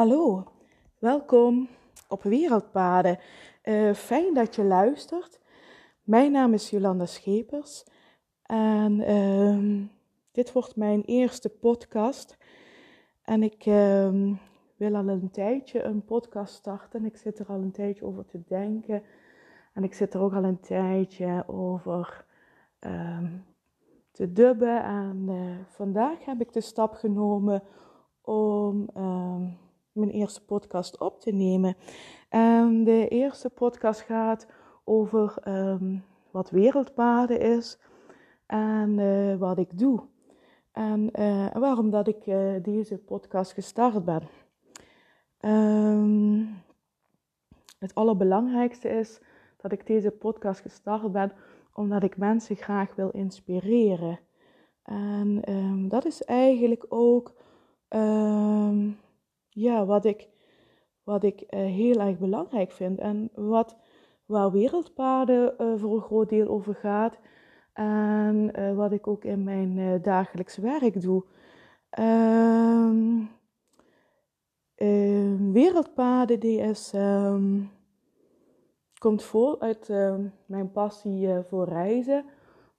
Hallo, welkom op Wereldpaden. Uh, fijn dat je luistert. Mijn naam is Jolanda Schepers en uh, dit wordt mijn eerste podcast. En ik uh, wil al een tijdje een podcast starten. Ik zit er al een tijdje over te denken. En ik zit er ook al een tijdje over ehm, te dubben. En eh, vandaag heb ik de stap genomen om mijn eerste podcast op te nemen. En de eerste podcast gaat over ehm, wat wereldpaden is en uh, wat ik doe. En uh, waarom dat ik uh, deze podcast gestart ben. Um, het allerbelangrijkste is dat ik deze podcast gestart ben omdat ik mensen graag wil inspireren. En dat is eigenlijk ook ja, wat ik, wat ik uh, heel erg belangrijk vind. En wat, waar wereldpaden uh, voor een groot deel over gaat. En uh, wat ik ook in mijn dagelijks werk doe. Um, wereldpaden die is, um, komt voort uit mijn passie voor reizen.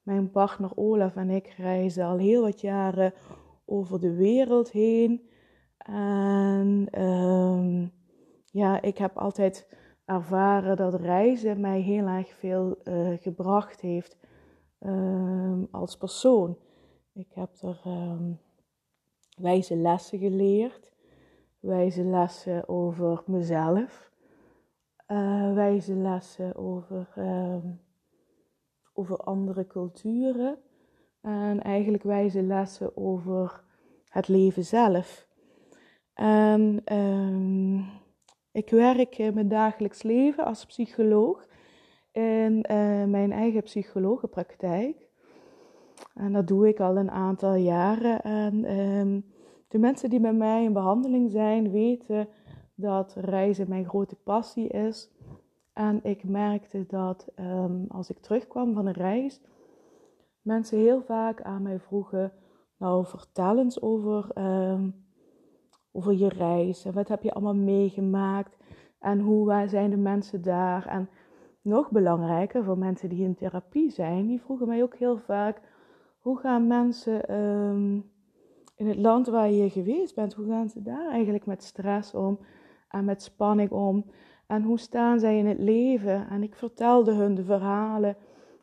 Mijn partner Olaf en ik reizen al heel wat jaren over de wereld heen. En um, ja, ik heb altijd ervaren dat reizen mij heel erg veel uh, gebracht heeft um, als persoon. Ik heb er um, wijze lessen geleerd, wijze lessen over mezelf, uh, wijze lessen over, over andere culturen en eigenlijk wijze lessen over het leven zelf. En um, ik werk in mijn dagelijks leven als psycholoog in uh, mijn eigen psychologenpraktijk. En dat doe ik al een aantal jaren. En um, de mensen die bij mij in behandeling zijn, weten dat reizen mijn grote passie is. En ik merkte dat um, als ik terugkwam van een reis, mensen heel vaak aan mij vroegen: Nou, vertel eens over over je reis en wat heb je allemaal meegemaakt en hoe zijn de mensen daar. En nog belangrijker voor mensen die in therapie zijn, die vroegen mij ook heel vaak: hoe gaan mensen um, in het land waar je geweest bent, hoe gaan ze daar eigenlijk met stress om en met spanning om? En hoe staan zij in het leven? En ik vertelde hun de verhalen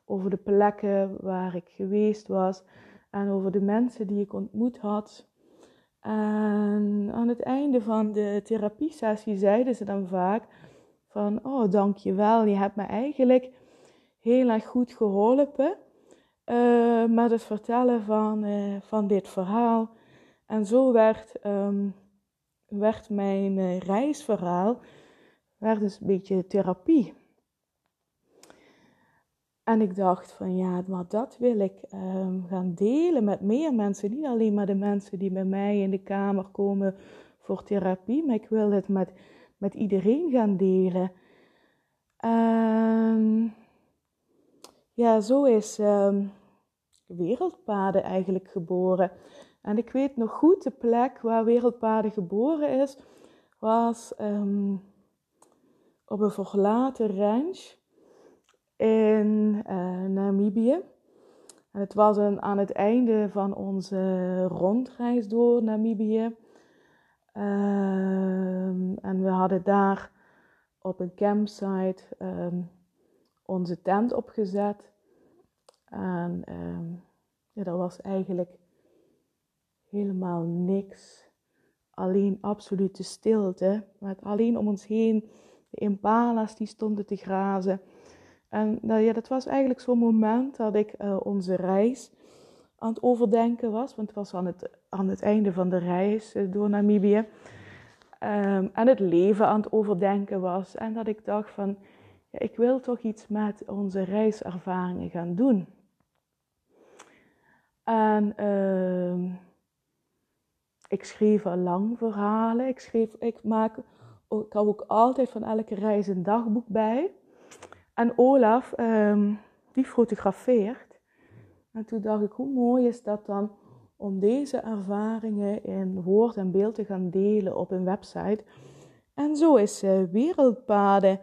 over de plekken waar ik geweest was en over de mensen die ik ontmoet had. En aan het einde van de therapiesessie zeiden ze dan vaak van, oh dankjewel, je hebt me eigenlijk heel erg goed geholpen uh, met het vertellen van, uh, van dit verhaal. En zo werd, um, werd mijn uh, reisverhaal werd dus een beetje therapie. En ik dacht van ja, maar dat wil ik um, gaan delen met meer mensen. Niet alleen maar de mensen die bij mij in de kamer komen voor therapie, maar ik wil het met, met iedereen gaan delen. En ja, zo is um, Wereldpaden eigenlijk geboren. En ik weet nog goed, de plek waar Wereldpaden geboren is, was op een verlaten ranch in uh, Namibië. En het was een, aan het einde van onze rondreis door Namibië. Um, en we hadden daar op een campsite um, onze tent opgezet. En um, ja, er was eigenlijk helemaal niks. Alleen absolute stilte. Met alleen om ons heen de impala's die stonden te grazen. En nou ja, dat was eigenlijk zo'n moment dat ik uh, onze reis aan het overdenken was. Want het was aan het, aan het einde van de reis uh, door Namibië. Um, en het leven aan het overdenken was. En dat ik dacht van, ja, ik wil toch iets met onze reiservaringen gaan doen. En uh, ik schreef al lang verhalen. Ik, schreef, ik, maak, ik hou ook altijd van elke reis een dagboek bij. En Olaf, um, die fotografeert. En toen dacht ik, hoe mooi is dat dan om deze ervaringen in woord en beeld te gaan delen op een website. En zo is uh, Wereldpaden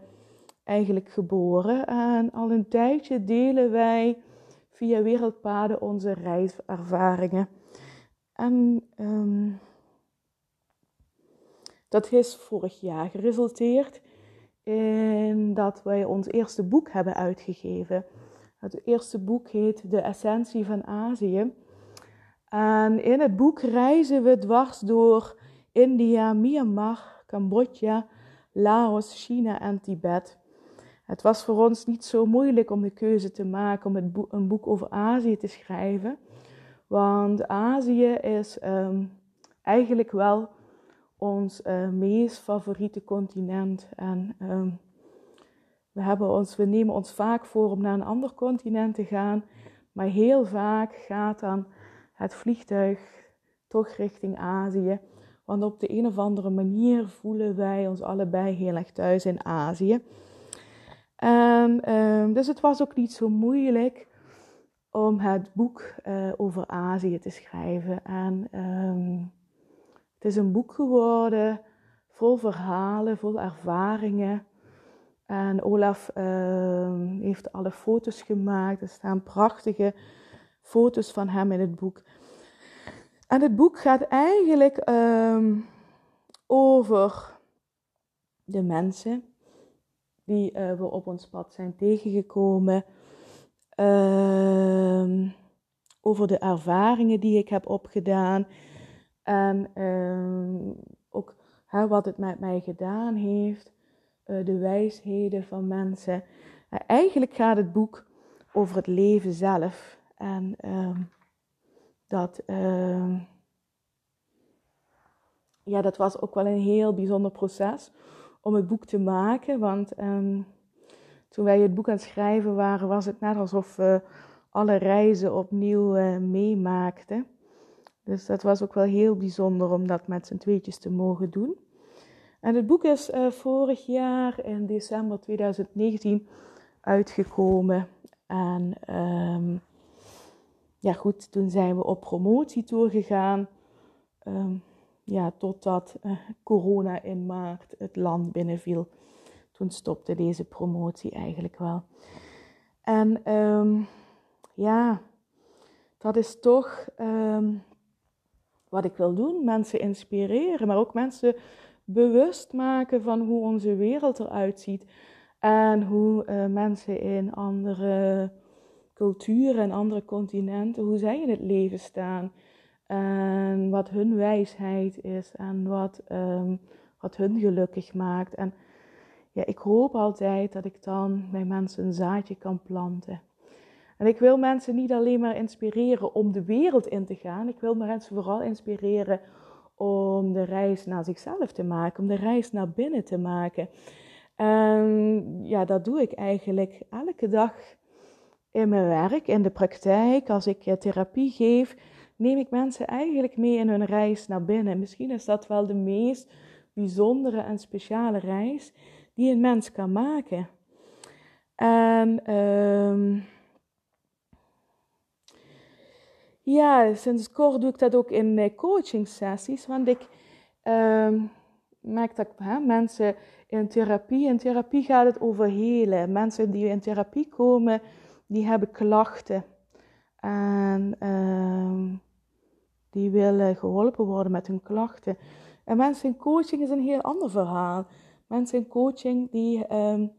eigenlijk geboren. En al een tijdje delen wij via Wereldpaden onze reiservaringen. En ehm, dat is vorig jaar geresulteerd in dat wij ons eerste boek hebben uitgegeven. Het eerste boek heet De Essentie van Azië. En in het boek reizen we dwars door India, Myanmar, Cambodja, Laos, China en Tibet. Het was voor ons niet zo moeilijk om de keuze te maken om een boek over Azië te schrijven. Want Azië is um, eigenlijk wel ons uh, meest favoriete continent. En um, we, hebben ons, we nemen ons vaak voor om naar een ander continent te gaan. Maar heel vaak gaat dan het vliegtuig toch richting Azië. Want op de een of andere manier voelen wij ons allebei heel erg thuis in Azië. En, um, dus het was ook niet zo moeilijk om het boek uh, over Azië te schrijven. En het is een boek geworden vol verhalen, vol ervaringen. En Olaf uh, heeft alle foto's gemaakt. Er staan prachtige foto's van hem in het boek. En het boek gaat eigenlijk um, over de mensen die we op ons pad zijn tegengekomen. Uh, over de ervaringen die ik heb opgedaan. En uh, ook hè, wat het met mij gedaan heeft. Uh, de wijsheden van mensen. eigenlijk gaat het boek over het leven zelf. En ehm, dat, ehm, ja, dat was ook wel een heel bijzonder proces om het boek te maken. Want toen wij het boek aan het schrijven waren, was het net alsof we alle reizen opnieuw uh, meemaakten. Dus dat was ook wel heel bijzonder om dat met z'n tweetjes te mogen doen. En het boek is uh, vorig jaar in december 2019 uitgekomen. En um, ja, goed, toen zijn we op promotietour gegaan. Um, ja, totdat uh, corona in maart het land binnenviel. Toen stopte deze promotie eigenlijk wel. En um, ja, dat is toch wat ik wil doen. Mensen inspireren, maar ook mensen bewust maken van hoe onze wereld eruit ziet. En hoe uh, mensen in andere culturen en andere continenten, hoe zij in het leven staan. En wat hun wijsheid is en wat, um, wat hun gelukkig maakt. En ja, ik hoop altijd dat ik dan bij mensen een zaadje kan planten. En ik wil mensen niet alleen maar inspireren om de wereld in te gaan. Ik wil mensen vooral inspireren om de reis naar zichzelf te maken, om de reis naar binnen te maken. En ja, dat doe ik eigenlijk elke dag in mijn werk, in de praktijk, als ik therapie geef, neem ik mensen eigenlijk mee in hun reis naar binnen. Misschien is dat wel de meest bijzondere en speciale reis die een mens kan maken. En um, ja, sinds kort doe ik dat ook in eh, coaching sessies, want ik um, merk dat hè, mensen in therapie, in therapie gaat het over helen. Mensen die in therapie komen, die hebben klachten. En uh, die willen geholpen worden met hun klachten. En mensen in coaching is een heel ander verhaal. Mensen in coaching die um,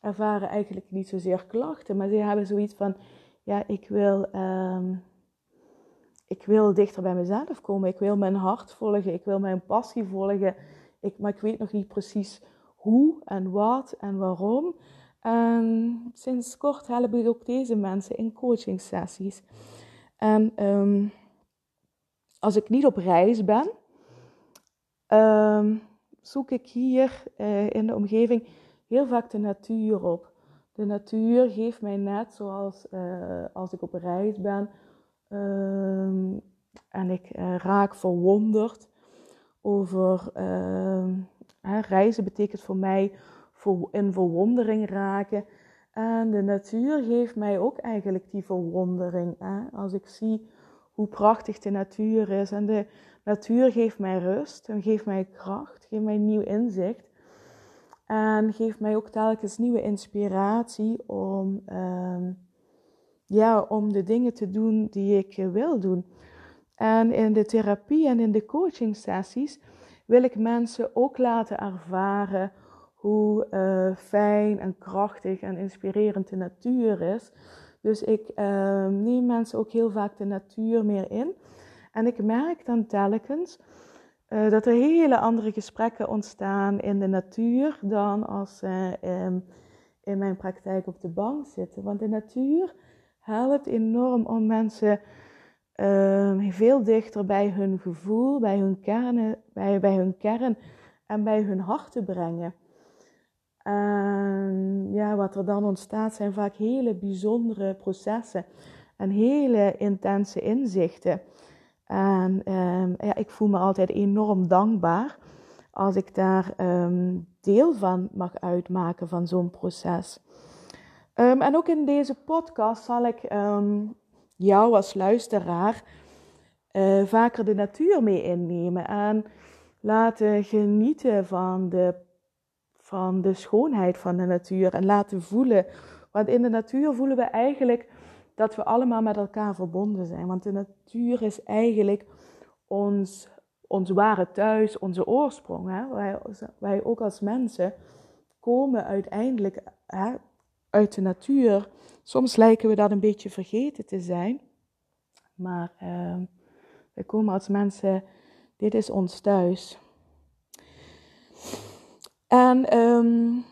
ervaren eigenlijk niet zozeer klachten, maar ze hebben zoiets van: ja, ik wil, ik wil dichter bij mezelf komen. Ik wil mijn hart volgen. Ik wil mijn passie volgen. Ik, maar ik weet nog niet precies hoe en wat en waarom. En sinds kort help ik ook deze mensen in coaching sessies. En um, als ik niet op reis ben, um, zoek ik hier uh, in de omgeving heel vaak de natuur op. De natuur geeft mij net zoals uh, als ik op reis ben um, en ik uh, raak verwonderd over reizen betekent voor mij in verwondering raken. En de natuur geeft mij ook eigenlijk die verwondering. Hè? Als ik zie hoe prachtig de natuur is. En de natuur geeft mij rust en geeft mij kracht, geeft mij nieuw inzicht. En geeft mij ook telkens nieuwe inspiratie om, ehm, ja, om de dingen te doen die ik wil doen. En in de therapie en in de coaching sessies wil ik mensen ook laten ervaren hoe uh, fijn en krachtig en inspirerend de natuur is. Dus ik uh, neem mensen ook heel vaak de natuur meer in. En ik merk dan telkens dat er hele andere gesprekken ontstaan in de natuur dan als ze um, in mijn praktijk op de bank zitten. Want de natuur helpt enorm om mensen uh, veel dichter bij hun gevoel, bij hun, kern, bij, bij hun kern en bij hun hart te brengen. En ja, wat er dan ontstaat zijn vaak hele bijzondere processen en hele intense inzichten. En um, ja, ik voel me altijd enorm dankbaar als ik daar um, deel van mag uitmaken van zo'n proces. Um, en ook in deze podcast zal ik jou als luisteraar uh, vaker de natuur mee innemen en laten genieten van de, van de schoonheid van de natuur en laten voelen. Want in de natuur voelen we eigenlijk dat we allemaal met elkaar verbonden zijn. Want de natuur is eigenlijk ons, ons ware thuis, onze oorsprong. Hè? Wij, wij ook als mensen komen uiteindelijk hè, uit de natuur. Soms lijken we dat een beetje vergeten te zijn. Maar uh, we komen als mensen, dit is ons thuis. En um,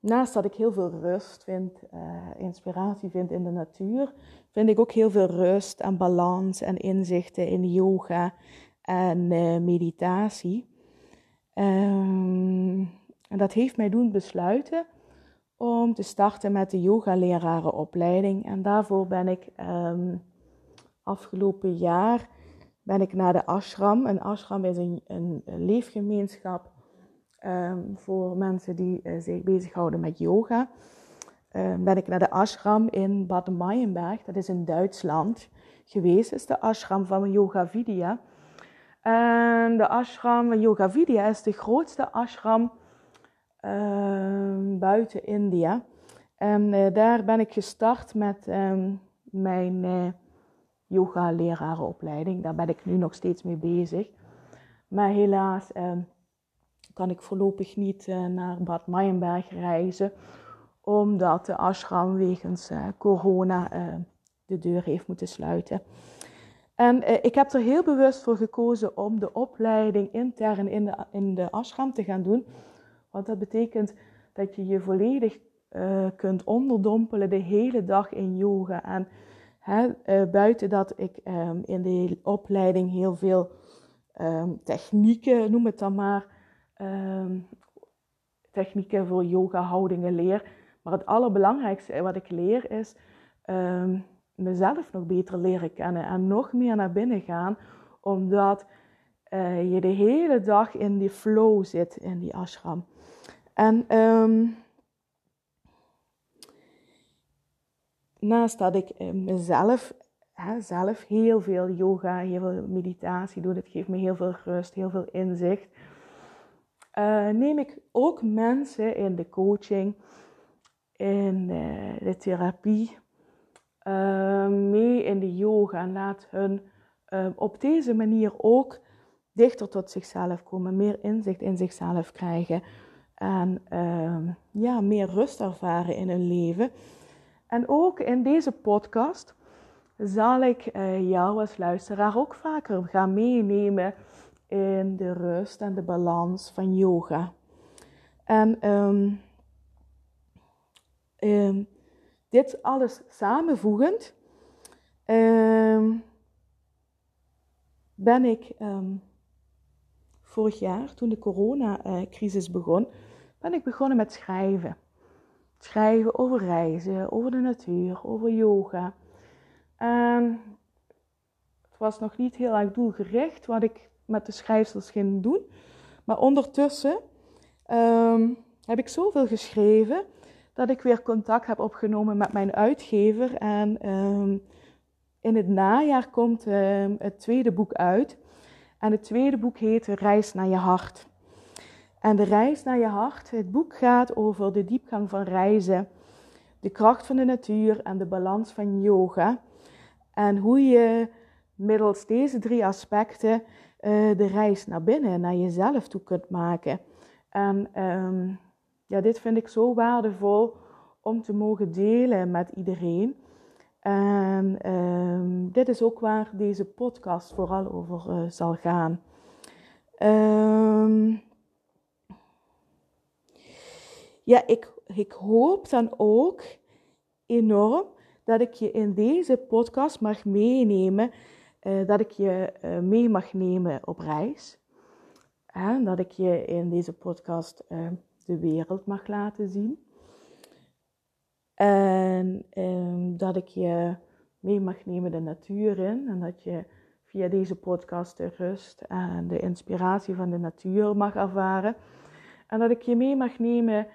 naast dat ik heel veel rust vind, uh, inspiratie vind in de natuur, vind ik ook heel veel rust en balans en inzichten in yoga en uh, meditatie. Um, en dat heeft mij doen besluiten om te starten met de yogalerarenopleiding. En daarvoor ben ik um, afgelopen jaar ben ik naar de ashram. Een ashram is een, een, leefgemeenschap um, voor mensen die uh, zich bezighouden met yoga. Um, ben ik naar de ashram in Bad Maienberg, dat is in Duitsland, geweest. Is de ashram van Yoga Vidya. En de ashram van Yoga Vidya is de grootste ashram buiten India. En uh, daar ben ik gestart met um, mijn uh, yoga-lerarenopleiding. Daar ben ik nu nog steeds mee bezig. Maar helaas uh, kan ik voorlopig niet uh, naar Bad Maienberg reizen, omdat de ashram wegens corona de deur heeft moeten sluiten. En ik heb er heel bewust voor gekozen om de opleiding intern in de, in de ashram te gaan doen. Want dat betekent dat je je volledig kunt onderdompelen de hele dag in yoga. En Hè, uh, buiten dat ik um, in de opleiding heel veel um, technieken, noem het dan maar, um, technieken voor yoga houdingen leer. Maar het allerbelangrijkste wat ik leer is mezelf nog beter leren kennen en nog meer naar binnen gaan, omdat uh, je de hele dag in die flow zit in die ashram. En naast dat ik eh, mezelf hè, zelf heel veel yoga, heel veel meditatie doe, dat geeft me heel veel rust, heel veel inzicht. Uh, neem ik ook mensen in de coaching, in uh, de therapie, uh, mee in de yoga en laat hun op deze manier ook dichter tot zichzelf komen, meer inzicht in zichzelf krijgen en ehm, ja, meer rust ervaren in hun leven. En ook in deze podcast zal ik uh, jou als luisteraar ook vaker gaan meenemen in de rust en de balans van yoga. En um, um, dit alles samenvoegend ben ik vorig jaar, toen de coronacrisis begon, ben ik begonnen met schrijven schrijven over reizen, over de natuur, over yoga. Het was nog niet heel erg doelgericht wat ik met de schrijfsels ging doen. Maar ondertussen um, heb ik zoveel geschreven dat ik weer contact heb opgenomen met mijn uitgever. En um, in het najaar komt ehm, het tweede boek uit. En het tweede boek heet Reis naar je hart. En de reis naar je hart, het boek gaat over de diepgang van reizen, de kracht van de natuur en de balans van yoga. En hoe je middels deze drie aspecten eh, de reis naar binnen, naar jezelf toe kunt maken. En ehm, ja, dit vind ik zo waardevol om te mogen delen met iedereen. En ehm, dit is ook waar deze podcast vooral over uh, zal gaan. Um, ja, ik, ik hoop dan ook enorm dat ik je in deze podcast mag meenemen, uh, dat ik je uh, mee mag nemen op reis. En dat ik je in deze podcast de wereld mag laten zien. En um, dat ik je mee mag nemen de natuur in. En dat je via deze podcast de rust en de inspiratie van de natuur mag ervaren. En dat ik je mee mag nemen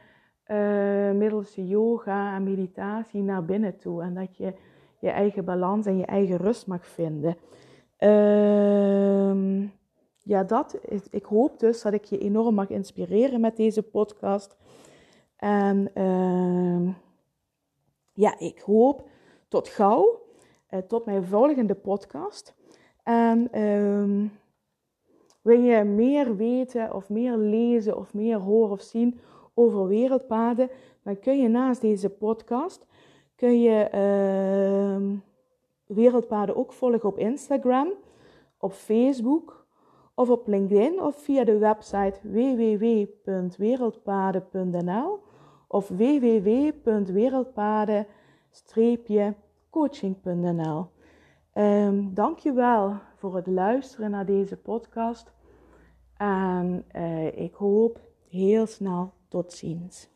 uh, middels yoga en meditatie naar binnen toe. En dat je je eigen balans en je eigen rust mag vinden. Uh, ja, dat ik hoop dus dat ik je enorm mag inspireren met deze podcast. En uh, ja, ik hoop tot gauw, uh, tot mijn volgende podcast. En um, wil je meer weten of meer lezen of meer horen of zien over wereldpaden, dan kun je naast deze podcast kun je uh, wereldpaden ook volgen op Instagram, op Facebook of op LinkedIn of via de website www.wereldpaden.nl of www.wereldpaden-coaching.nl. Um, ehm, dankjewel voor het luisteren naar deze podcast. En uh, ik hoop heel snel tot ziens.